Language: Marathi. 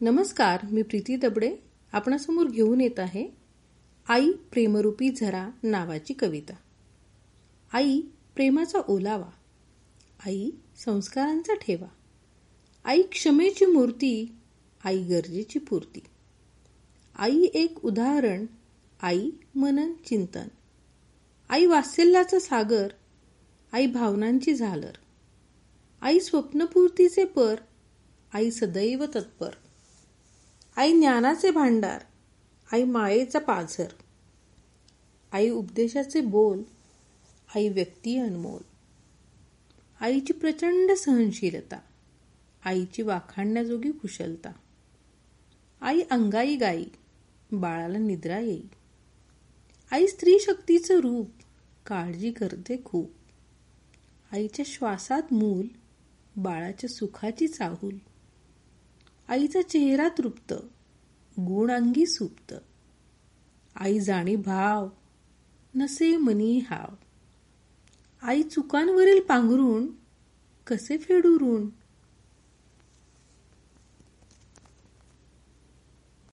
नमस्कार मी प्रीती दबडे. आपणासमोर घेऊन येत आहे आई प्रेमरूपी झरा नावाची कविता. आई प्रेमाचा ओलावा. आई संस्कारांचा ठेवा. आई क्षमेची मूर्ती आई गरजेची पूर्ती. आई एक उदाहरण आई मनन चिंतन. आई वात्सल्याचा सागर आई भावनांची झालर. आई स्वप्नपूर्तीचे पर आई सदैव तत्पर. आई ज्ञानाचे भांडार आई मायेचा पाझर आई उपदेशाचे बोल आई व्यक्ती अनमोल आईची प्रचंड सहनशीलता आईची वाखाणण्याजोगी कुशलता आई अंगाई गाई बाळाला निद्रा येई आई स्त्री शक्तीचं रूप काळजी करते खूप आईच्या श्वासात मूल बाळाच्या सुखाची चाहूल आईचा चेहरा तृप्त गुण अंगी सुप्त. आई जाणी भाव नसे मनी हाव. आई चुकांवरील पांघरून कसे फेडू ऋण